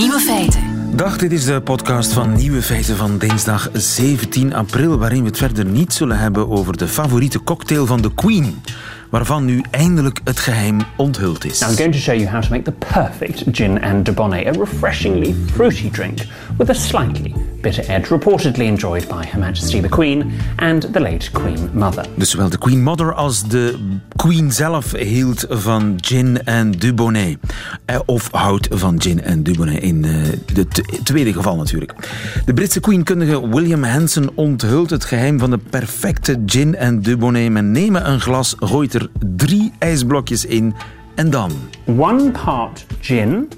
Nieuwe feiten. Dag, dit is de podcast van Nieuwe Feiten van dinsdag 17 april, waarin we het verder niet zullen hebben over de favoriete cocktail van de Queen, waarvan nu eindelijk het geheim onthuld is. Now I'm going to show you how to make the perfect gin and a refreshingly fruity drink with a slightly bitter edge, reportedly enjoyed by Her Majesty the Queen and the late Queen Mother. Dus zowel de Queen Mother als de Queen zelf hield van gin en dubonnet. Eh, of houdt van gin en dubonnet, in het eh, tweede geval natuurlijk. De Britse Queen-kundige William Hanson onthult het geheim van de perfecte gin en dubonnet. Men neemt een glas, gooit er drie ijsblokjes in en dan... One part gin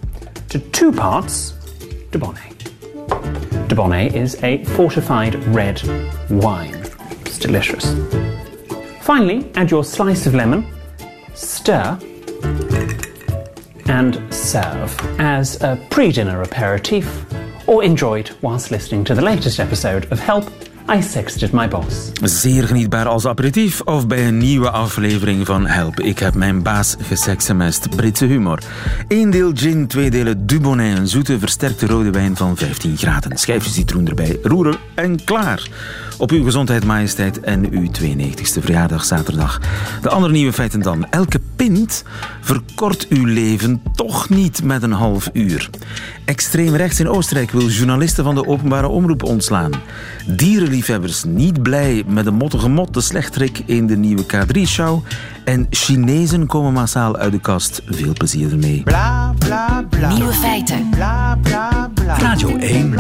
to two parts debonnaire. Debonnaire is a fortified red wine. It's delicious. Finally, add your slice of lemon, stir, and serve as a pre dinner aperitif or enjoyed whilst listening to the latest episode of Help I Sexted My Boss. Zeer genietbaar als aperitief of bij een nieuwe aflevering van Help. Ik heb mijn baas geseksemest. Britse humor. Eén deel gin, twee delen Dubonnet. Een zoete, versterkte rode wijn van 15 graden. Schijfje citroen erbij, roeren en klaar. Op uw gezondheid, majesteit en uw 92e verjaardag zaterdag. De andere nieuwe feiten dan. Elke pint verkort uw leven toch niet met een half uur. Extreem rechts in Oostenrijk wil journalisten van de openbare omroep ontslaan. Dierenliefhebbers niet blij met de mottige mot, de slechterik in de nieuwe K3-show. En Chinezen komen massaal uit de kast. Veel plezier ermee. Bla, bla, bla. Nieuwe feiten. Bla, bla, bla. Radio 1.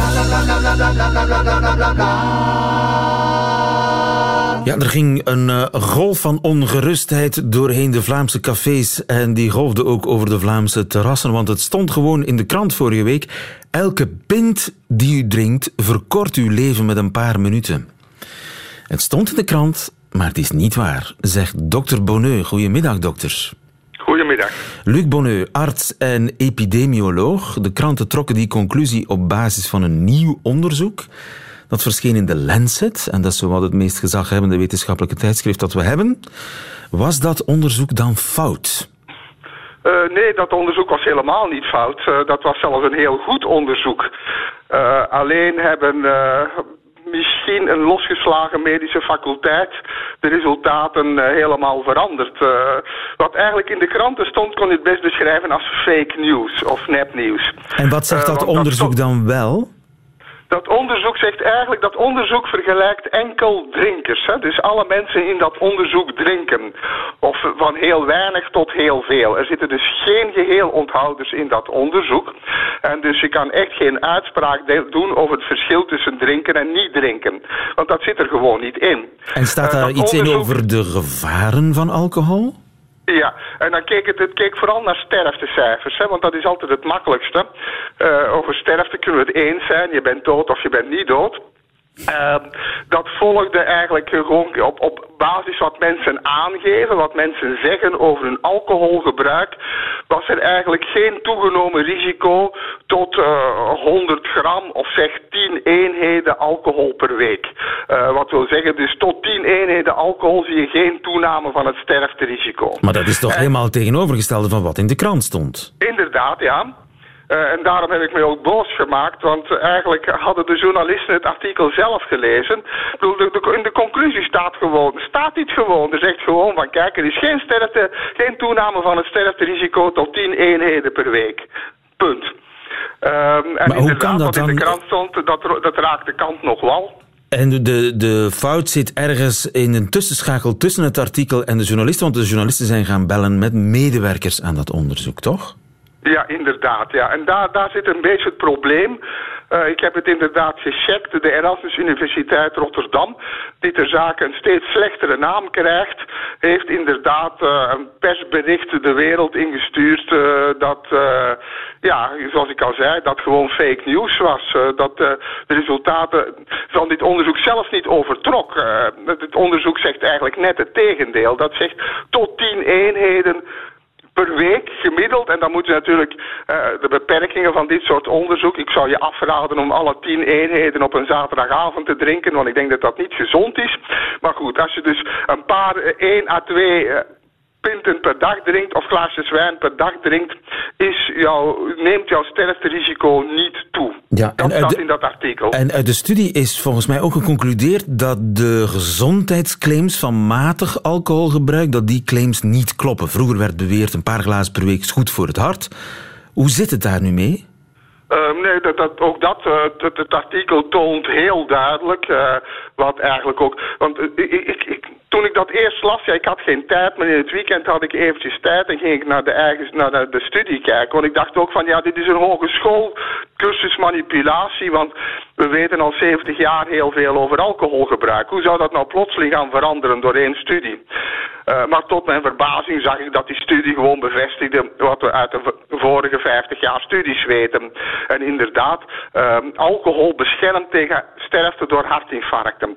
Ja, er ging een uh, golf van ongerustheid doorheen de Vlaamse cafés en die golfde ook over de Vlaamse terrassen, want het stond gewoon in de krant vorige week. Elke pint die u drinkt verkort uw leven met een paar minuten. Het stond in de krant, maar het is niet waar, zegt dokter Bonneux. Goedemiddag, dokter. Goedemiddag. Luc Bonneux, arts en epidemioloog. De kranten trokken die conclusie op basis van een nieuw onderzoek. Dat verscheen in de Lancet, en dat is wat het meest gezaghebbende wetenschappelijke tijdschrift dat we hebben. Was dat onderzoek dan fout? Uh, nee, dat onderzoek was helemaal niet fout. Uh, dat was zelfs een heel goed onderzoek. Uh, alleen hebben misschien een losgeslagen medische faculteit de resultaten helemaal veranderd. wat eigenlijk in de kranten stond, kon je het best beschrijven als fake news of nepnieuws. En wat zegt dat onderzoek dan wel? Dat onderzoek zegt eigenlijk dat onderzoek vergelijkt enkel drinkers. Hè? Dus alle mensen in dat onderzoek drinken. Of van heel weinig tot heel veel. Er zitten dus geen geheel onthouders in dat onderzoek. En dus je kan echt geen uitspraak doen over het verschil tussen drinken en niet drinken. Want dat zit er gewoon niet in. En staat eh, daar iets in over de gevaren van alcohol? Ja, en dan keek het, het keek vooral naar sterftecijfers, hè, want dat is altijd het makkelijkste. Uh, over sterfte kunnen we het eens zijn, je bent dood of je bent niet dood. Uh, dat volgde eigenlijk gewoon op, op basis wat mensen aangeven, wat mensen zeggen over hun alcoholgebruik, was er eigenlijk geen toegenomen risico tot uh, eh, 100 gram of zeg 10 eenheden alcohol per week. Uh, wat wil zeggen, dus tot 10 eenheden alcohol zie je geen toename van het sterfterisico. Maar dat is toch helemaal tegenovergestelde van wat in de krant stond? Inderdaad, ja. Uh, en daarom heb ik me ook boos gemaakt, want eigenlijk hadden de journalisten het artikel zelf gelezen. Ik bedoel, de, de, in de conclusie staat gewoon, staat iets gewoon. Er zegt gewoon van, kijk, er is geen, sterfte, geen toename van het sterfterisico tot 10 eenheden per week. Punt. Um, en maar hoe kan dat wat dan? in de krant stond, dat, dat raakt de kant nog wel. En de, de fout zit ergens in een tussenschakel tussen het artikel en de journalisten, want de journalisten zijn gaan bellen met medewerkers aan dat onderzoek, toch? Ja, inderdaad. Ja. En daar, daar zit een beetje het probleem. Uh, ik heb het inderdaad gecheckt. De Erasmus Universiteit Rotterdam, die ter zake een steeds slechtere naam krijgt, heeft inderdaad uh, een persbericht de wereld ingestuurd uh, dat, ja, zoals ik al zei, dat gewoon fake news was. dat de resultaten van dit onderzoek zelfs niet overtrok. het onderzoek zegt eigenlijk net het tegendeel. Dat zegt tot tien eenheden per week gemiddeld. En dan moeten natuurlijk uh, de beperkingen van dit soort onderzoek. Ik zou je afraden om alle tien eenheden op een zaterdagavond te drinken, want ik denk dat dat niet gezond is. Maar goed, als je dus een paar, uh, één à twee. Uh, pinten per dag drinkt of glaasjes wijn per dag drinkt, is jou, neemt jouw sterfterisico niet. Ja, dat staat in dat artikel. En uit de studie is volgens mij ook geconcludeerd dat de gezondheidsclaims van matig alcoholgebruik, dat die claims niet kloppen. Vroeger werd beweerd een paar glazen per week is goed voor het hart. Hoe zit het daar nu mee? Uh, nee, dat, dat, ook dat, uh, het artikel toont heel duidelijk uh, wat eigenlijk ook... Want ik, ik, ik, toen ik dat eerst las, ja, ik had geen tijd, maar in het weekend had ik eventjes tijd en ging ik naar de, eigen, naar de, de studie kijken. Want ik dacht ook van, ja, dit is een hogeschool cursus manipulatie, want we weten al 70 jaar heel veel over alcoholgebruik. Hoe zou dat nou plotseling gaan veranderen door één studie? Uh, maar tot mijn verbazing zag ik dat die studie gewoon bevestigde wat we uit de vorige 50 jaar studies weten. En inderdaad, uh, alcohol beschermt tegen sterfte door hartinfarcten.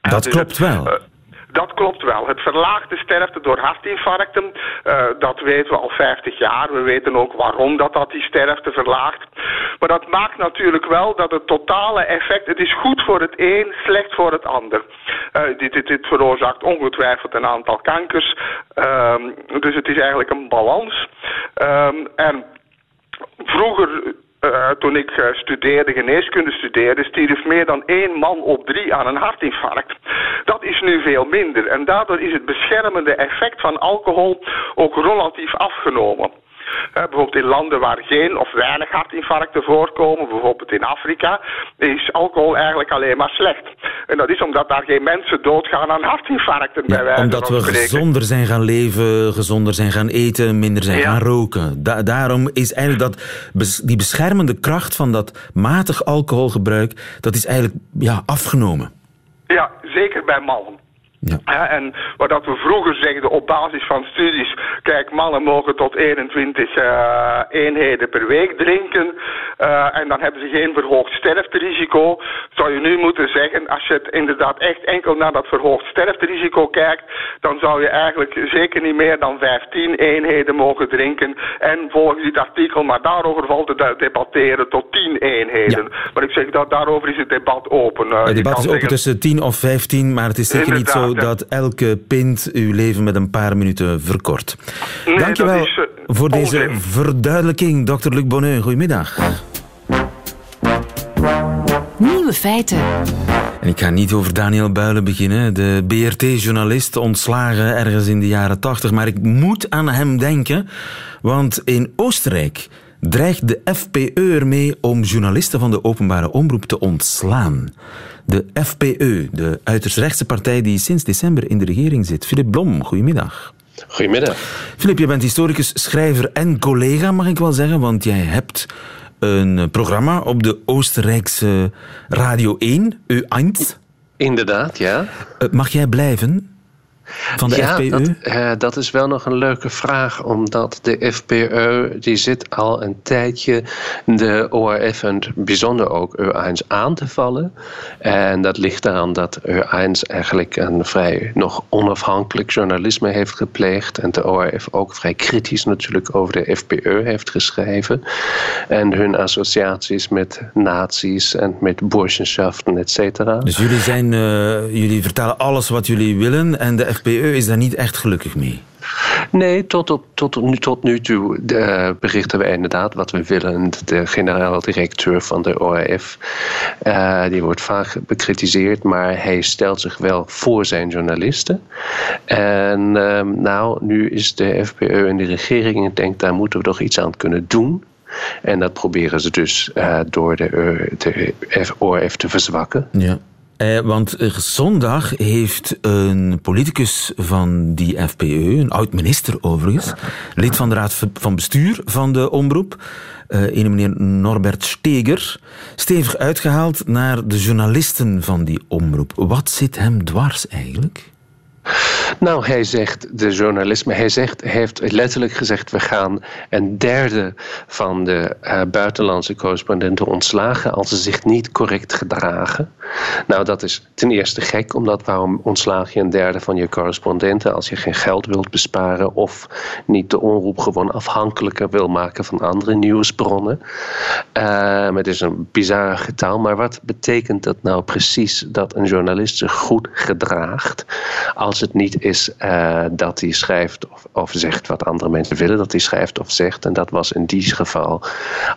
Dat dus klopt wel. Dat klopt wel. Het verlaagt de sterfte door hartinfarcten. Uh, dat weten we al 50 jaar. We weten ook waarom dat, dat die sterfte verlaagt. Maar dat maakt natuurlijk wel dat het totale effect... Het is goed voor het een, slecht voor het ander. Uh, dit, dit, dit, veroorzaakt ongetwijfeld een aantal kankers. Uh, dus het is eigenlijk een balans. Ehm, en vroeger uh, toen ik uh, studeerde, geneeskunde studeerde, stierf meer dan één man op drie aan een hartinfarct. Dat is nu veel minder en daardoor is het beschermende effect van alcohol ook relatief afgenomen bijvoorbeeld in landen waar geen of weinig hartinfarcten voorkomen, bijvoorbeeld in Afrika, is alcohol eigenlijk alleen maar slecht. En dat is omdat daar geen mensen doodgaan aan hartinfarcten. Ja, bij omdat we gezonder zijn gaan leven, gezonder zijn gaan eten, minder zijn gaan roken. daarom is eigenlijk dat, die beschermende kracht van dat matig alcoholgebruik, dat is eigenlijk ja, afgenomen. Ja, zeker bij mannen. Ja. en wat dat we vroeger zegden op basis van studies, kijk, mannen mogen tot 21 uh, eh, eenheden per week drinken uh, en dan hebben ze geen verhoogd sterfterisico. Zou je nu moeten zeggen, als je het inderdaad echt enkel naar dat verhoogd sterfterisico kijkt, dan zou je eigenlijk zeker niet meer dan 15 eenheden mogen drinken. En volgens dit artikel, maar daarover valt te debatteren, tot 10 eenheden. Maar ik zeg dat daarover is het debat open. Uh, het debat is open tussen 10 of 15, maar het is zeker niet zo dat elke pint uw leven met een paar minuten verkort. Nee, Dankjewel is, uh, voor deze verduidelijking, dokter Luc Bonnet. Goedemiddag. Nieuwe feiten. En ik ga niet over Daniel Builen beginnen, de BRT-journalist ontslagen ergens in de jaren tachtig, maar ik moet aan hem denken, want in Oostenrijk dreigt de FPE ermee om journalisten van de openbare omroep te ontslaan. De FPE, de uiterst rechtse partij die sinds december in de regering zit. Filip Blom, goedemiddag. Goedemiddag. Filip, je bent historicus, schrijver en collega, mag ik wel zeggen, want jij hebt een programma op de Oostenrijkse Radio 1, U1. Inderdaad, ja. Eh, mag jij blijven? Van de ja? Dat, uh, dat is wel nog een leuke vraag, omdat de FPE die zit al een tijdje de ORF en bijzonder ook U1 aan te vallen. En dat ligt eraan dat U1 eigenlijk een vrij nog onafhankelijk journalisme heeft gepleegd en de ORF ook vrij kritisch natuurlijk over de FPE heeft geschreven. En hun associaties met nazi's en met burschenschaften, et cetera. Dus jullie, zijn, uh, jullie vertellen alles wat jullie willen en de FPE is daar niet echt gelukkig mee. Nee, tot, op, tot, nu, tot nu toe de, berichten we inderdaad wat we willen. De generaal directeur van de ORF, uh, die wordt vaak bekritiseerd, maar hij stelt zich wel voor zijn journalisten. En uh, nou, nu is de FPE in de regering en denkt, daar moeten we toch iets aan kunnen doen. En dat proberen ze dus uh, door de, de ORF te verzwakken. Ja. Eh, want eh, zondag heeft een politicus van die FPE, een oud-minister overigens, lid van de raad van bestuur van de omroep, uh, een meneer Norbert Steger, stevig uitgehaald naar de journalisten van die omroep. Wat zit hem dwars eigenlijk? Nou, hij zegt, de journalisme, hij zegt, heeft letterlijk gezegd: we gaan een derde van de uh, buitenlandse correspondenten ontslagen als ze zich niet correct gedragen. Nou, dat is ten eerste gek, omdat waarom ontslaag je een derde van je correspondenten als je geen geld wilt besparen of niet de omroep gewoon afhankelijker wil maken van andere nieuwsbronnen? Uh, het is een bizarre getal, maar wat betekent dat nou precies dat een journalist zich goed gedraagt als het niet is is dat hij schrijft of, of, zegt wat andere mensen willen dat hij schrijft of zegt. En dat was in die geval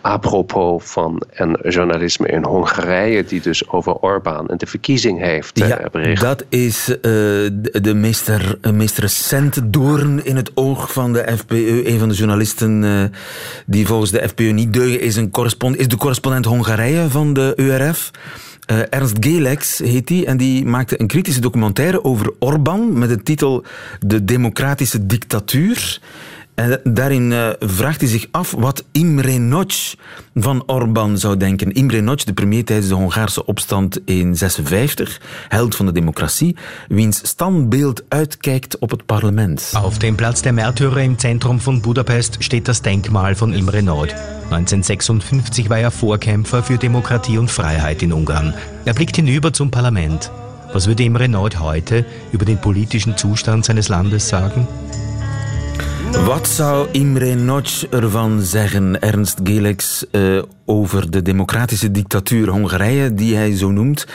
apropos van een journalisme in Hongarije die dus over Orbán en de verkiezing heeft ja, bericht. Dat is de meest, meest recente doorn in het oog van de FPE. Een van de journalisten die volgens de FPE niet deugen is, een is de correspondent Hongarije van de URF. Uh, eh, Ernst Gelex heet die en die maakte een kritische documentaire over Orbán met de titel De Democratische Dictatuur. En daarin uh, vraagt hij zich af wat Imre Nagy van Orbán zou denken. Imre Nagy, de premier tijdens de Hongaarse opstand in 56, held van de democratie, wiens standbeeld uitkijkt op het parlement. Auf dem Platz der Märtyrer im Zentrum von Budapest steht das Denkmal von Imre Nagy. 1956 war er Vorkämpfer für Demokratie und Freiheit in Ungarn. Er blickt hinüber zum Parlament. Was würde Imre Nagy heute über den politischen Zustand seines Landes sagen? Wat zou Imre Nagy ervan zeggen, Ernst Gelex, uh, over de democratische dictatuur Hongarije, die hij zo noemt?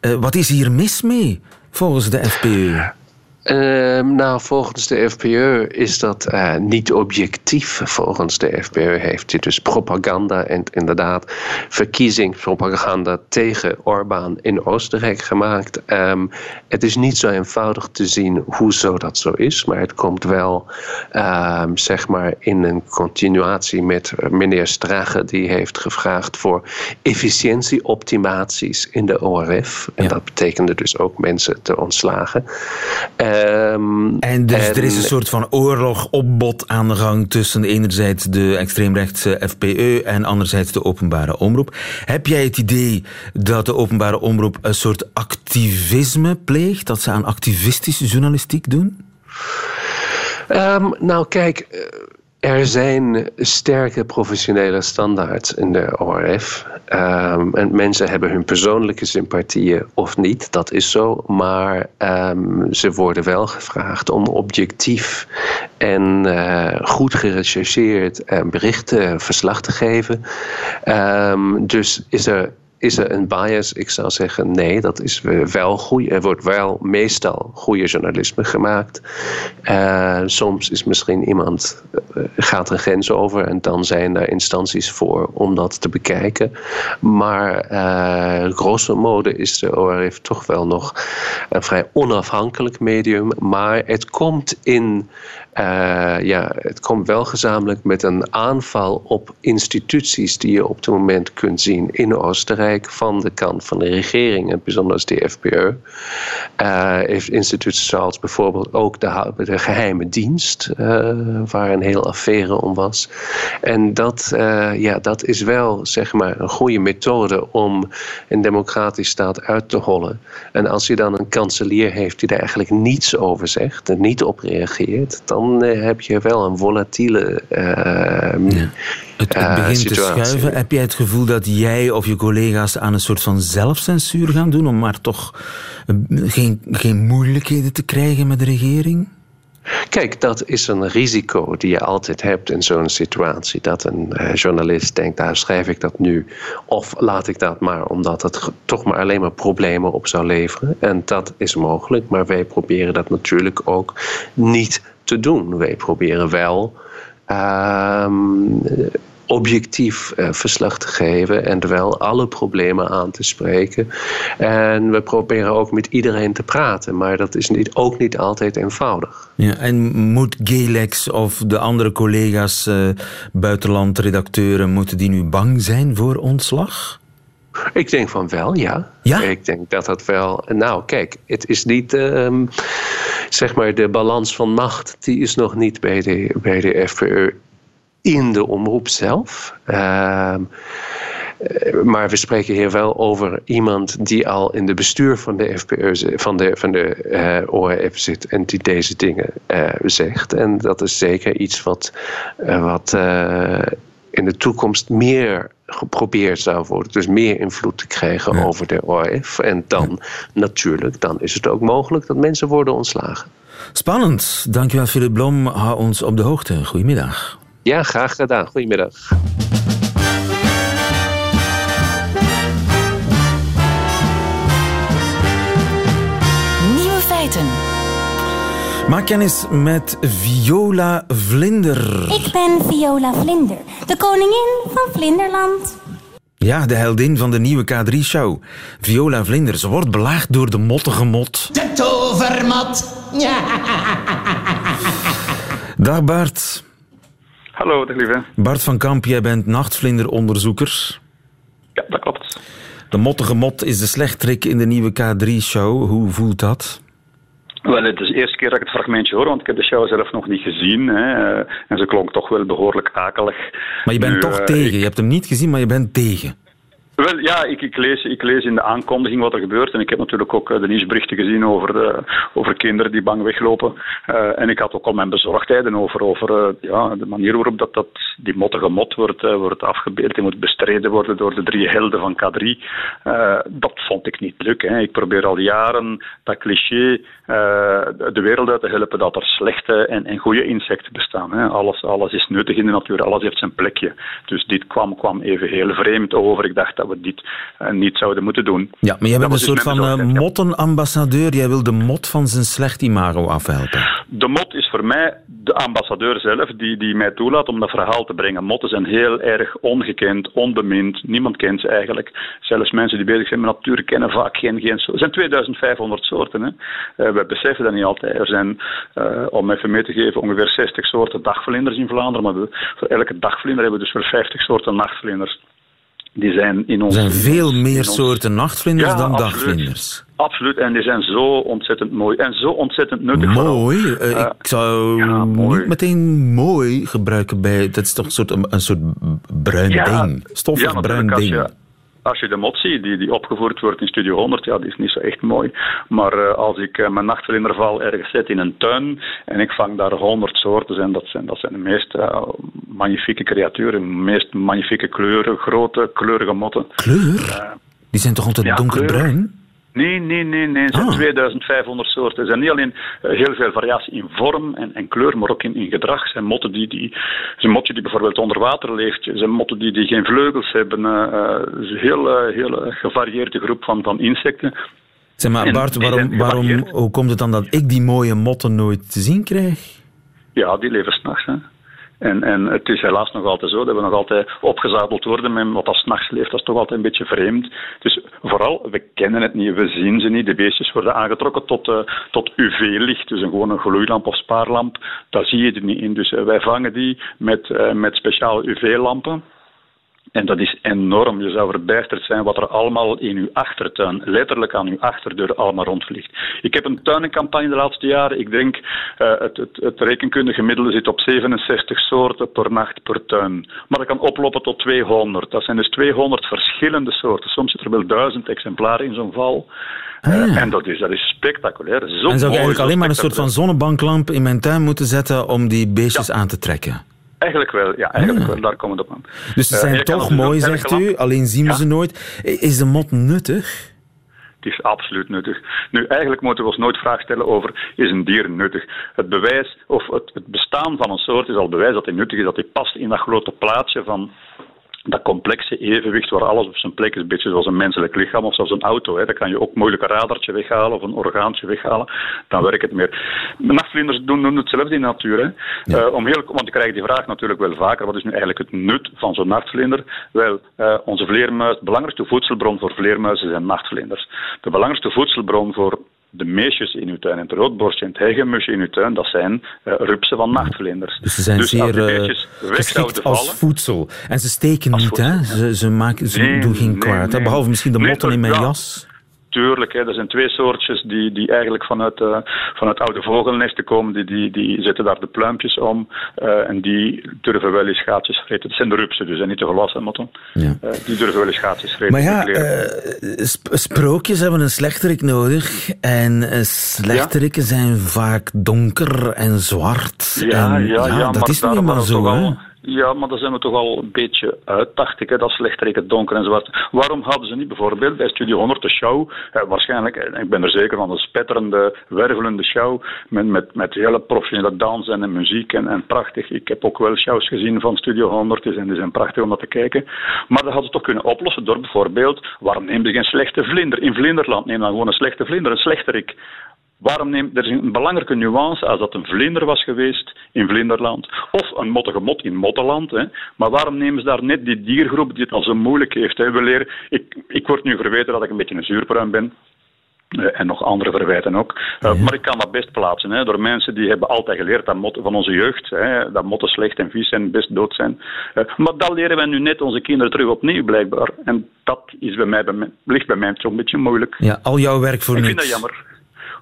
Uh, wat is hier mis mee, volgens de FPE? Ehm, nou, volgens de FPE is dat uh, niet objectief. Volgens de FPE heeft hij dus propaganda en inderdaad verkiezingspropaganda tegen Orbán in Oostenrijk gemaakt. Um, het is niet zo eenvoudig te zien hoezo dat zo is, maar het komt wel um, zeg maar in een continuatie met meneer Strage, die heeft gevraagd voor efficiëntieoptimaties in de ORF. En dat betekende dus ook mensen te ontslagen. Um, en dus er is een soort van oorlog, opbod aan de gang tussen enerzijds de extreemrechtse FPE en anderzijds de openbare omroep. Heb jij het idee dat de openbare omroep een soort activisme pleegt, dat ze aan activistische journalistiek doen? Um, nou, kijk. Eh, er zijn sterke professionele standaards in de ORF. Um, en mensen hebben hun persoonlijke sympathieën of niet, dat is zo. Maar um, ze worden wel gevraagd om objectief en uh, goed gerechercheerd berichten, verslag te geven. Um, dus is er is er een bias? Ik zou zeggen nee, dat is wel goed. Er wordt wel meestal goede journalisme gemaakt. Uh, soms is misschien iemand uh, gaat een grens over en dan zijn er instanties voor om dat te bekijken. Maar uh, grosso modo is de ORF toch wel nog een vrij onafhankelijk medium. Maar het komt in ja, het komt wel gezamenlijk met een aanval op instituties die je op het moment kunt zien in Oostenrijk van de kant van de regering en bijzonder de FPÖ. Uh, heeft instituties zoals bijvoorbeeld ook de, de geheime dienst, uh, waar een heel affaire om was. En dat, ja, dat is wel zeg maar een goede methode om een democratisch staat uit te hollen. En als je dan een kanselier heeft die daar eigenlijk niets over zegt en niet op reageert, dan eh, heb je wel een volatiele. Het, het begint te schuiven. Heb jij het gevoel dat jij of je collega's aan een soort van zelfcensuur gaan doen om maar toch geen, geen moeilijkheden te krijgen met de regering? Kijk, dat is een risico die je altijd hebt in zo'n situatie. Dat een uh, journalist denkt, daar schrijf ik dat nu. Of laat ik dat maar, omdat het toch maar alleen maar problemen op zou leveren. En dat is mogelijk, maar wij proberen dat natuurlijk ook niet te doen. Wij proberen wel um, objectief uh, verslag te geven en wel alle problemen aan te spreken. En we proberen ook met iedereen te praten, maar dat is niet, ook niet altijd eenvoudig. Ja, en moet Gelex of de andere collega's, uh, buitenlandredacteuren, moeten die nu bang zijn voor ontslag? Ik denk van wel, ja. ja? Ik denk dat dat wel. Nou, kijk, het is niet. Um, zeg maar, de balans van macht. die is nog niet bij de, bij de in de omroep zelf. Ehm, eh, maar we spreken hier wel over iemand die al in de bestuur van de FPE, van de, van de uh, eh, ORF zit en die deze dingen uh, zegt. En dat is zeker iets wat, wat in de toekomst meer geprobeerd zou worden. Dus meer invloed te krijgen over de ORF. En dan natuurlijk, dan is het ook mogelijk dat mensen worden ontslagen. Spannend. Dankjewel Philip Blom. Hou ons op de hoogte. Goedemiddag. Ja, graag gedaan. Goedemiddag. Nieuwe feiten. Maak kennis met Viola Vlinder. Ik ben Viola Vlinder, de koningin van Vlinderland. Ja, de heldin van de nieuwe K3-show. Viola Vlinder, ze wordt belaagd door de mottige mot. De tovermat. Dag Bart. Hallo, dag lieve. Bart van Kamp, jij bent nachtvlinderonderzoeker. Ja, dat klopt. De mottige mot is de slechterik in de nieuwe K3-show. Hoe voelt dat? Wel, het is de eerste keer dat ik het fragmentje hoor, want ik heb de show zelf nog niet gezien. Hè. En ze klonk toch wel behoorlijk akelig. Maar je bent Nu, toch eh, tegen. ik- Je hebt hem niet gezien, maar je bent tegen. Wel, ja, ik, ik, lees, ik lees in de aankondiging wat er gebeurt. En ik heb natuurlijk ook eh, de nieuwsberichten gezien over, de, over kinderen die bang weglopen. Eh, en ik had ook al mijn bezorgdheden over, over eh, ja, de manier waarop dat, dat, die mottige mot wordt, eh, wordt afgebeeld. Die moet bestreden worden door de drie helden van K3. Eh, dat vond ik niet leuk. Hè. Ik probeer al jaren dat cliché eh, de wereld uit te helpen dat er slechte en, en goede insecten bestaan. Hè. Alles, alles is nuttig in de natuur, alles heeft zijn plekje. Dus dit kwam, kwam even heel vreemd over. Ik dacht dat we dit eh, niet zouden moeten doen. Ja, maar jij bent een dus soort van eh, mottenambassadeur. Jij wil de mot van zijn slecht imago afhelpen. De mot is voor mij de ambassadeur zelf die, die mij toelaat om dat verhaal te brengen. Motten zijn heel erg ongekend, onbemind. Niemand kent ze eigenlijk. Zelfs mensen die bezig zijn met natuur kennen vaak geen, geen soorten. Er zijn 2500 soorten. Hè. Eh, we beseffen dat niet altijd. Er zijn, eh, om even mee te geven, ongeveer 60 soorten dagvlinders in Vlaanderen. Maar we- voor elke dagvlinder hebben we dus weer 50 soorten nachtvlinders. Die zijn in Er ons... zijn veel meer soorten nachtvlinders Ja, dan absoluut. dagvlinders. Absoluut, en die zijn zo ontzettend mooi en zo ontzettend nuttig. Mooi. Eh, ik zou ja, mooi. niet meteen mooi gebruiken bij... Dat is toch een soort, een, soort bruin ding. Stoffig ja, bruin ding. Als je, als je de mot ziet die, die opgevoerd wordt in Studio 100, ja, die is niet zo echt mooi. Maar eh, als ik eh, mijn nachtvlinderval ergens zet in een tuin en ik vang daar 100 soorten, zijn, dat, zijn, dat zijn de meest magnifieke creaturen, de meest magnifieke kleuren, grote, kleurige motten. Kleur? Die zijn toch altijd ja, donkerbruin? Nee, nee, nee, nee. Er zijn Ah. 2500 soorten. Er zijn niet alleen eh, heel veel variatie in vorm en, en kleur, maar ook in, in gedrag. Er zijn motten die, die, een motje die bijvoorbeeld onder water leeft. Er zijn motten die, die geen vleugels hebben. eh, eh, het is een heel, eh, heel eh, gevarieerde groep van, van insecten. Zeg maar, Bart, waarom, zijn waarom, hoe komt het dan dat ik die mooie motten nooit te zien krijg? Ja, die leven s'nachts. En, en het is helaas nog altijd zo dat we nog altijd opgezadeld worden met wat als s'nachts leeft. Dat is toch altijd een beetje vreemd. Dus vooral, we kennen het niet, we zien ze niet. De beestjes worden aangetrokken tot, eh, tot UV-licht, dus een, gewoon een gloeilamp of spaarlamp. Daar zie je er niet in. Dus eh, wij vangen die met, eh, met speciale UV-lampen. En dat is enorm. Je zou verbijsterd zijn wat er allemaal in uw achtertuin, letterlijk aan uw achterdeur, allemaal rondvliegt. Ik heb een tuinencampagne de laatste jaren. Ik denk eh het, het, het rekenkundige gemiddelde zit op 67 soorten per nacht per tuin. Maar dat kan oplopen tot 200. Dat zijn dus 200 verschillende soorten. Soms zit er wel duizend exemplaren in zo'n val. Eh, en dat is, dat is spectaculair. Zo en zou ik eigenlijk alleen maar een soort van zonnebanklamp in mijn tuin moeten zetten om die beestjes aan te trekken? Eigenlijk wel, ja, eigenlijk wel. Daar komen we op aan. Dus ze Eh, zijn toch mooi, zegt u, alleen zien we ze nooit. Is de mot nuttig? Het is absoluut nuttig. Nu, eigenlijk moeten we ons nooit vraag stellen over, is een dier nuttig? Het bewijs, of het, het bestaan van een soort is al bewijs dat hij nuttig is, dat hij past in dat grote plaatje van dat complexe evenwicht waar alles op zijn plek is, een beetje zoals een menselijk lichaam of zoals een auto. Hè. Dan kan je ook moeilijk een radartje weghalen of een orgaantje weghalen. Dan werkt het meer. Nachtvlinders doen, doen hetzelfde in de natuur. Hè. Eh, om heel, want ik krijg die vraag natuurlijk wel vaker. Wat is nu eigenlijk het nut van zo'n nachtvlinder? Wel, eh, onze vleermuis, de belangrijkste voedselbron voor vleermuizen zijn nachtvlinders. De belangrijkste voedselbron voor de meesjes in uw tuin en het roodborstje en het hegemusje in uw tuin, dat zijn eh, rupsen van nachtvlinders. Dus ze zijn als zeer eh, geschikt als vallen, voedsel. En ze steken niet, hè? Ze, ze, maken, ze Nee, doen geen nee, kwaad. nee. Behalve misschien de motten in mijn ja. jas. Tuurlijk, hè, er zijn twee soortjes die, die eigenlijk vanuit, eh, vanuit oude vogelnesten komen. Die, die, die zetten daar de pluimpjes om eh, en die durven wel eens gaatjes vreten. Dat zijn de rupsen dus, en niet de volwassen motten. Ja. Eh, die durven wel eens gaatjes vreten. Maar ja, sp- sprookjes hebben een slechterik nodig. En slechteriken zijn vaak donker en zwart. Ja, en, ja, ja, dat maar is waren we zo, hè? Ja, maar daar zijn we toch al een beetje uit, dacht ik, hè, dat slechteriken donker en zwart. Waarom hadden ze niet bijvoorbeeld bij Studio 100 de show, eh, waarschijnlijk, en ik ben er zeker van, een spetterende, wervelende show, met, met, met hele professionele dansen en muziek en, en prachtig. Ik heb ook wel shows gezien van Studio 100 en die zijn prachtig om dat te kijken. Maar dat hadden ze toch kunnen oplossen door bijvoorbeeld, waarom neem je geen slechte vlinder? In Vlinderland neem dan gewoon een slechte vlinder, een slechterik Waarom neemt er is een belangrijke nuance als dat een vlinder was geweest in Vlinderland of een mottige mot in Mottenland. Hè. Maar waarom nemen ze daar net die diergroep die het al zo moeilijk heeft? Hè? We leren, ik, ik word nu verweten dat ik een beetje een zuurpruim ben. Eh, en nog andere verwijten ook. Uh, Maar ik kan dat best plaatsen hè, door mensen die hebben altijd geleerd dat motten van onze jeugd, hè, dat motten slecht en vies zijn, best dood zijn. Uh, maar dat leren wij nu net onze kinderen terug opnieuw, blijkbaar. En dat is bij mij, bij mij, ligt bij mij zo'n beetje moeilijk. Ja, al jouw werk voor ik. Ik vind dat jammer.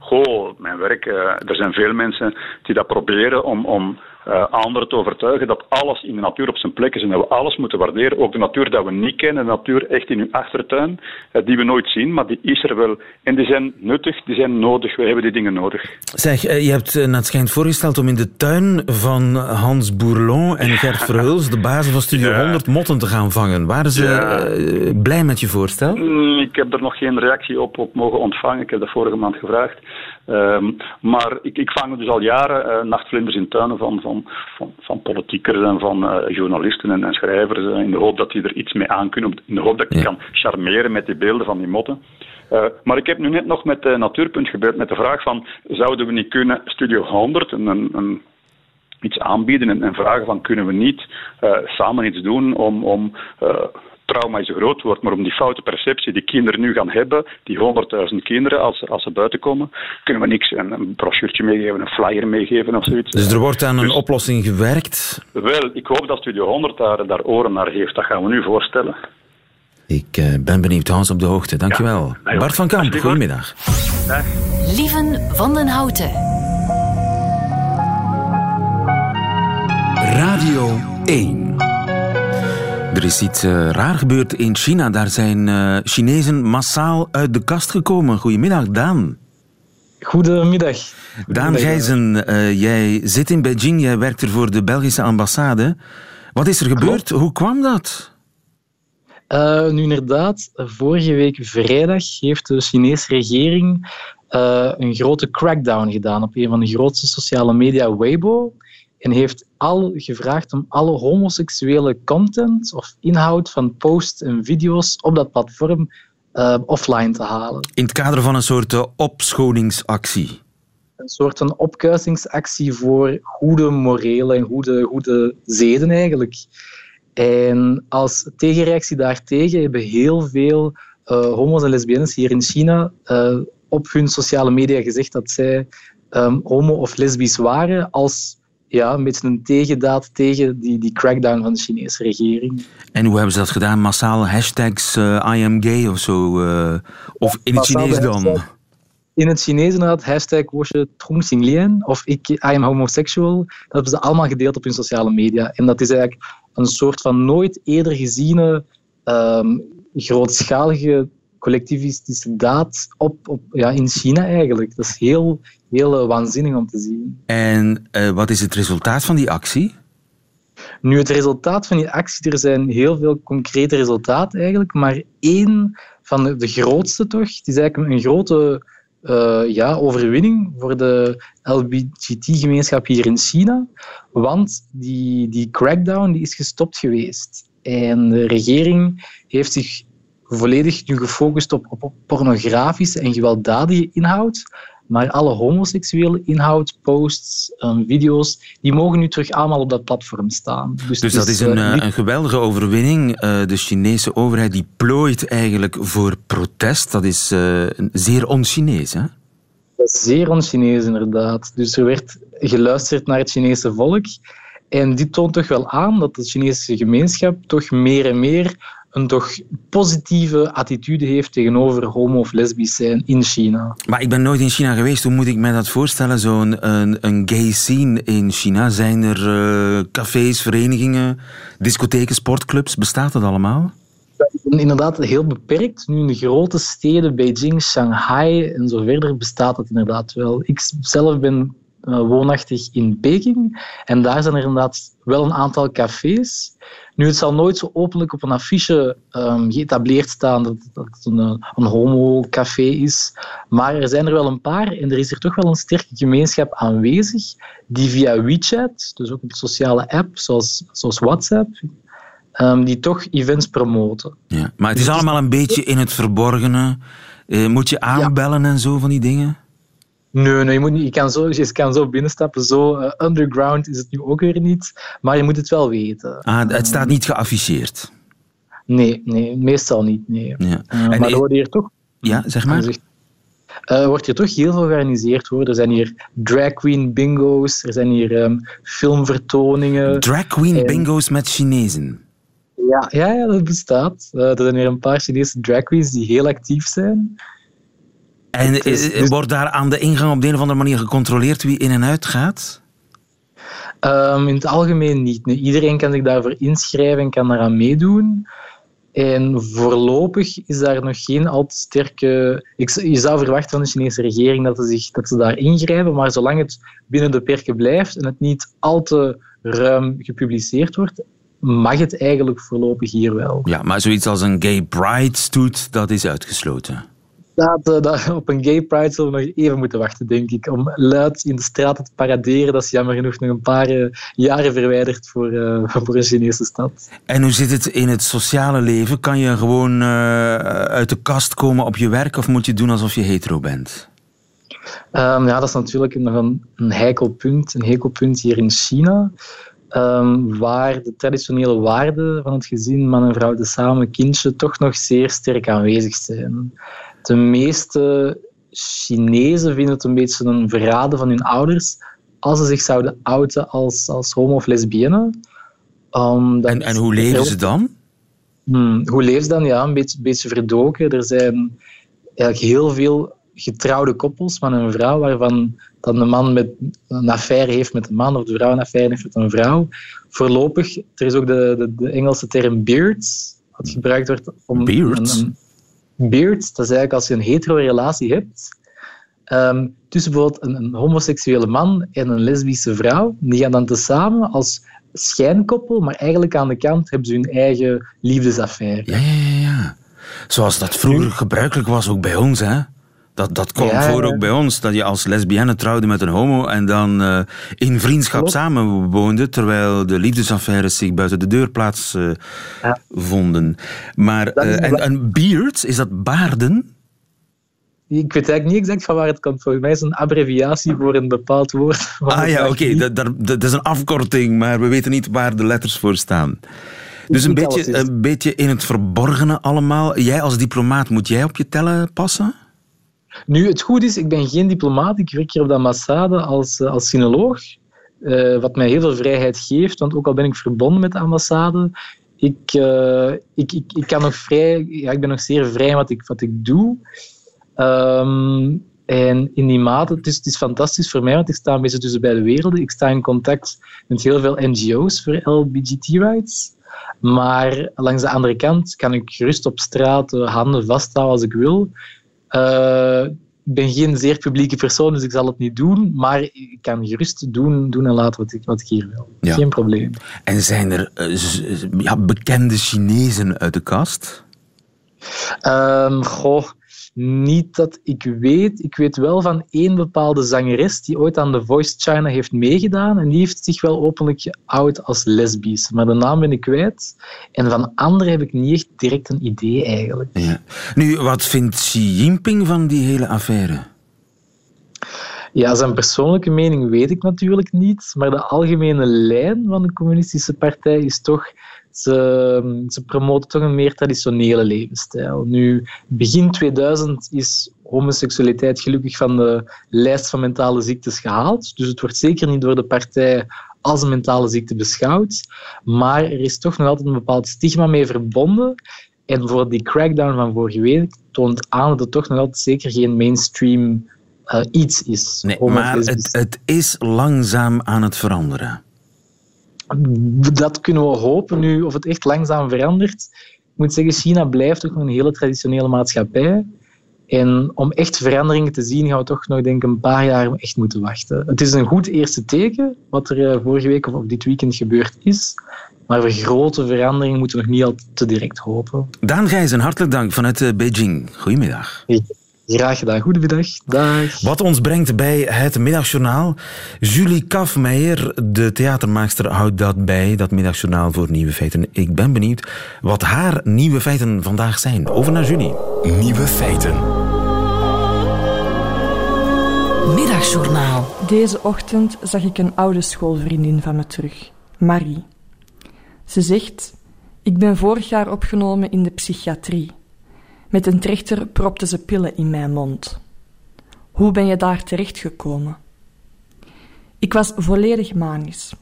Goh, mijn werk, er zijn veel mensen die dat proberen om, om uh, anderen te overtuigen dat alles in de natuur op zijn plek is en dat we alles moeten waarderen. Ook de natuur dat we niet kennen, de natuur echt in uw achtertuin, uh, die we nooit zien, maar die is er wel. En die zijn nuttig, die zijn nodig. We hebben die dingen nodig. Zeg, uh, je hebt net schijnt voorgesteld om in de tuin van Hans Bourlon en Gert Verhulst, de bazen van Studio ja. 100, motten te gaan vangen. Waren ze ja. blij met je voorstel? Mm, ik heb er nog geen reactie op, op mogen ontvangen. Ik heb dat vorige maand gevraagd. Um, maar ik, ik vang dus al jaren uh, nachtvlinders in tuinen van, van, van, van politiekers en van uh, journalisten en, en schrijvers. Uh, in de hoop dat die er iets mee aan kunnen. In de hoop dat ik ja. kan charmeren met die beelden van die motten. maar ik heb nu net nog met Natuurpunt gebeurd met de vraag van... Zouden we niet kunnen Studio 100, een, een, iets aanbieden en, en, vragen van... Kunnen we niet samen iets doen om... om trauma is een groot woord, maar om die foute perceptie die kinderen nu gaan hebben, die 100.000 kinderen als, als ze buiten komen, kunnen we niks, een, een brochuurtje meegeven, een flyer meegeven of zoiets. Dus er wordt aan een dus, oplossing gewerkt? Wel, ik hoop dat Studio 100 daar, daar oren naar heeft. Dat gaan we nu voorstellen. Ik uh, ben benieuwd, Hans op de hoogte. Dankjewel. Ja, Bart van Kamp, goedemiddag. Dag. Lieven van den Houten. Radio 1. Er is iets uh, raar gebeurd in China. Daar zijn uh, Chinezen massaal uit de kast gekomen. Goedemiddag, Daan. Goedemiddag. Daan Gijzen, uh, jij zit in Beijing. Jij werkt er voor de Belgische ambassade. Wat is er gebeurd? Klopt. Hoe kwam dat? nu inderdaad, vorige week vrijdag heeft de Chinese regering een grote crackdown gedaan op een van de grootste sociale media, Weibo en heeft al gevraagd om alle homoseksuele content of inhoud van posts en video's op dat platform uh, offline te halen. In het kader van een soort uh, opschoningsactie? Een soort van opkuisingsactie voor goede morele en goede, goede zeden eigenlijk. En als tegenreactie daartegen hebben heel veel uh, homo's en lesbiennes hier in China op hun sociale media gezegd dat zij um, homo of lesbisch waren als ja, een beetje een tegendaad tegen die, die crackdown van de Chinese regering. En hoe hebben ze dat gedaan? Massaal hashtags uh, I am gay of zo? Uh, of in het Chinees dan? In het Chinees inderdaad, hashtag Wosje Trong of ik, I am homosexual. Dat hebben ze allemaal gedeeld op hun sociale media. En dat is eigenlijk een soort van nooit eerder geziene um, grootschalige collectivistische daad op, op, ja, in China eigenlijk. Dat is heel, heel uh, waanzinnig om te zien. En uh, wat is het resultaat van die actie? Nu, het resultaat van die actie, er zijn heel veel concrete resultaten eigenlijk, maar één van de, de grootste toch, het is eigenlijk een grote uh, ja, overwinning voor de LGBTI-gemeenschap hier in China, want die, die crackdown die is gestopt geweest. En de regering heeft zich volledig nu gefocust op, pornografische en gewelddadige inhoud. Maar alle homoseksuele inhoud, posts, um, video's, die mogen nu terug allemaal op dat platform staan. Dus, dus dat is een, uh, een geweldige overwinning. Uh, de Chinese overheid die plooit eigenlijk voor protest. Dat is uh, zeer on-Chinees, hè? Zeer on-Chinees, inderdaad. Dus er werd geluisterd naar het Chinese volk. En dit toont toch wel aan dat de Chinese gemeenschap toch meer en meer een toch positieve attitude heeft tegenover homo- of lesbisch zijn in China. Maar ik ben nooit in China geweest. Hoe moet ik me dat voorstellen? Zo'n een, een gay scene in China? Zijn er uh, cafés, verenigingen, discotheken, sportclubs? Bestaat dat allemaal? Inderdaad, heel beperkt. Nu in de grote steden, Beijing, Shanghai en zo verder, bestaat dat inderdaad wel. Ik zelf ben woonachtig in Peking en daar zijn er inderdaad wel een aantal cafés nu, het zal nooit zo openlijk op een affiche um, geëtableerd staan dat, dat het een, een homo-café is. Maar er zijn er wel een paar en er is er toch wel een sterke gemeenschap aanwezig die via WeChat, dus ook een sociale app zoals, zoals WhatsApp, um, die toch events promoten. Ja, maar het is allemaal een beetje in het verborgene. Uh, moet je aanbellen ja. en zo van die dingen? Nee, nee je, moet niet, je, kan zo, je kan zo binnenstappen. Zo uh, underground is het nu ook weer niet. Maar je moet het wel weten. Ah, het staat niet geafficheerd? Nee, nee meestal niet. Nee. Ja. Uh, maar er worden hier toch... Ja, zeg maar. Uh, wordt hier toch heel veel georganiseerd worden. Er zijn hier drag queen bingo's, er zijn hier um, filmvertoningen. Drag queen bingo's met Chinezen? Ja, ja, ja dat bestaat. Er zijn hier een paar Chinese drag queens die heel actief zijn. En dus, dus... wordt daar aan de ingang op de een of andere manier gecontroleerd wie in en uit gaat? Um, in het algemeen niet. Iedereen kan zich daarvoor inschrijven en kan daaraan meedoen. En voorlopig is daar nog geen al te sterke. Ik, je zou verwachten van de Chinese regering dat ze, zich, dat ze daar ingrijpen, maar zolang het binnen de perken blijft en het niet al te ruim gepubliceerd wordt, mag het eigenlijk voorlopig hier wel. Ja, maar zoiets als een gay pride stoet, dat is uitgesloten dat, dat, op een gay pride zullen we nog even moeten wachten, denk ik. Om luid in de straten te paraderen, dat is jammer genoeg nog een paar uh, jaren verwijderd voor, uh, voor een Chinese stad. En hoe zit het in het sociale leven? Kan je gewoon uit de kast komen op je werk of moet je doen alsof je hetero bent? Um, ja, dat is natuurlijk nog een, een heikel punt, een hekelpunt hier in China. Um, waar de traditionele waarden van het gezin, man en vrouw, de samen kindje, toch nog zeer sterk aanwezig zijn de meeste Chinezen vinden het een beetje een verraden van hun ouders als ze zich zouden outen als, als homo of lesbienne. Um, en, en hoe leven ze dan? Hmm, hoe leven ze dan? Ja, een beetje, beetje verdoken. Er zijn eigenlijk heel veel getrouwde koppels, man en vrouw, waarvan dan de man met een affaire heeft met een man of de vrouw een affaire heeft met een vrouw. Voorlopig, er is ook de, de, de Engelse term beards, wat gebruikt wordt om... Beards? Een, beard, dat is eigenlijk als je een hetero-relatie hebt um, tussen bijvoorbeeld een, een, homoseksuele man en een lesbische vrouw. Die gaan dan tezamen als schijnkoppel, maar eigenlijk aan de kant hebben ze hun eigen liefdesaffaire. Ja, ja, ja. ja. Zoals dat vroeger gebruikelijk was, ook bij ons, hè? Dat, dat kwam voor ook bij ons, dat je als lesbienne trouwde met een homo en dan uh, in vriendschap Klopt. samenwoonde, terwijl de liefdesaffaires zich buiten de deur plaats uh, ja. vonden. Maar, uh, en, en beards, is dat baarden? Ik weet eigenlijk niet exact van waar het komt. Volgens mij is het een abbreviatie voor een bepaald woord. Ah ja, oké. Okay. Dat, dat, is een afkorting, maar we weten niet waar de letters voor staan. Dus een beetje, een beetje in het verborgene allemaal. Jij als diplomaat, moet jij op je tellen passen? Nu, het goed is, ik ben geen diplomaat. Ik werk hier op de ambassade als, eh, als sinoloog. Uh, wat mij heel veel vrijheid geeft, want ook al ben ik verbonden met de ambassade, ik, uh, ik, ik, ik, kan nog vrij, ja, ik ben nog zeer vrij wat ik, wat ik doe. Um, en in die mate, het is, het is fantastisch voor mij, want ik sta een beetje tussen beide werelden. Ik sta in contact met heel veel NGO's voor LBGT-rights. Maar langs de andere kant kan ik gerust op straat handen vasthouden als ik wil. Uh, ik ben geen zeer publieke persoon, dus ik zal het niet doen. Maar ik kan gerust doen, doen en laten wat ik, wat ik hier wil. Ja. Geen probleem. En zijn er uh, ja, bekende Chinezen uit de kast? Um, goh, niet dat ik weet. Ik weet wel van één bepaalde zangeres die ooit aan The Voice China heeft meegedaan. En die heeft zich wel openlijk geout als lesbisch. Maar de naam ben ik kwijt. En van anderen heb ik niet echt direct een idee eigenlijk. Ja. Nu, wat vindt Xi Jinping van die hele affaire? Ja, zijn persoonlijke mening weet ik natuurlijk niet. Maar de algemene lijn van de communistische partij is toch ze, ze promoten toch een meer traditionele levensstijl. Nu, begin 2000 is homoseksualiteit gelukkig van de lijst van mentale ziektes gehaald. Dus het wordt zeker niet door de partij als een mentale ziekte beschouwd. Maar er is toch nog altijd een bepaald stigma mee verbonden. En voor die crackdown van vorige week toont aan dat het toch nog altijd zeker geen mainstream uh, iets is. Nee, maar het, het is langzaam aan het veranderen dat kunnen we hopen nu, of het echt langzaam verandert. Ik moet zeggen, China blijft toch nog een hele traditionele maatschappij. En om echt veranderingen te zien, gaan we toch nog denk ik, een paar jaar echt moeten wachten. Het is een goed eerste teken, wat er eh, vorige week of dit weekend gebeurd is. Maar voor grote veranderingen moeten we nog niet al te direct hopen. Daan Gijzen, hartelijk dank vanuit eh, Beijing. Goedemiddag. Graag gedaan. Goedemiddag. Dag. Wat ons brengt bij het middagjournaal. Julie Kafmeijer, de theatermaakster, houdt dat bij, dat middagjournaal voor Nieuwe Feiten. Ik ben benieuwd wat haar nieuwe feiten vandaag zijn. Over naar Julie. Nieuwe Feiten. Middagjournaal. Deze ochtend zag ik een oude schoolvriendin van me terug, Marie. Ze zegt: Ik ben vorig jaar opgenomen in de psychiatrie. Met een trechter propte ze pillen in mijn mond. Hoe ben je daar terechtgekomen? Ik was volledig manisch.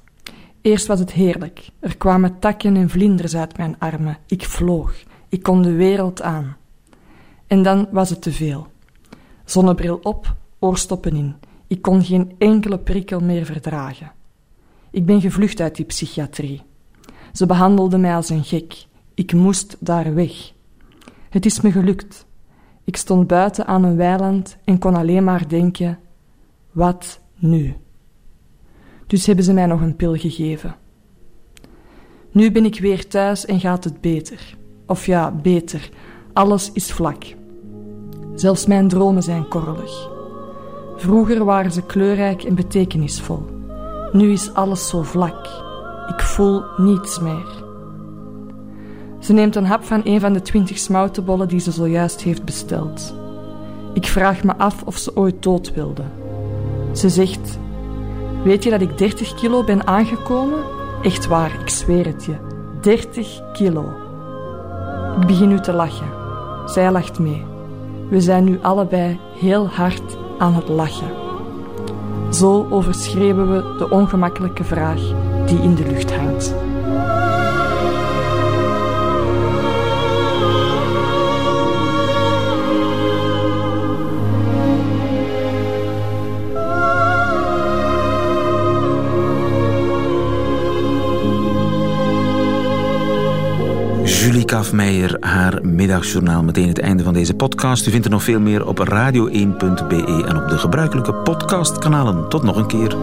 Eerst was het heerlijk. Er kwamen takken en vlinders uit mijn armen. Ik vloog. Ik kon de wereld aan. En dan was het te veel. Zonnebril op, oorstoppen in. Ik kon geen enkele prikkel meer verdragen. Ik ben gevlucht uit die psychiatrie. Ze behandelden mij als een gek. Ik moest daar weg. Het is me gelukt. Ik stond buiten aan een weiland en kon alleen maar denken: wat nu? Dus hebben ze mij nog een pil gegeven. Nu ben ik weer thuis en gaat het beter. Of ja, beter. Alles is vlak. Zelfs mijn dromen zijn korrelig. Vroeger waren ze kleurrijk en betekenisvol. Nu is alles zo vlak. Ik voel niets meer. Ze neemt een hap van een van de twintig smoutenbollen die ze zojuist heeft besteld. Ik vraag me af of ze ooit dood wilde. Ze zegt: Weet je dat ik 30 kilo ben aangekomen? Echt waar, ik zweer het je. 30 kilo. Ik begin nu te lachen. Zij lacht mee. We zijn nu allebei heel hard aan het lachen. Zo overschreven we de ongemakkelijke vraag die in de lucht hangt. Julie Kafmeijer, haar middagjournaal. Meteen het einde van deze podcast. U vindt er nog veel meer op radio1.be en op de gebruikelijke podcastkanalen. Tot nog een keer.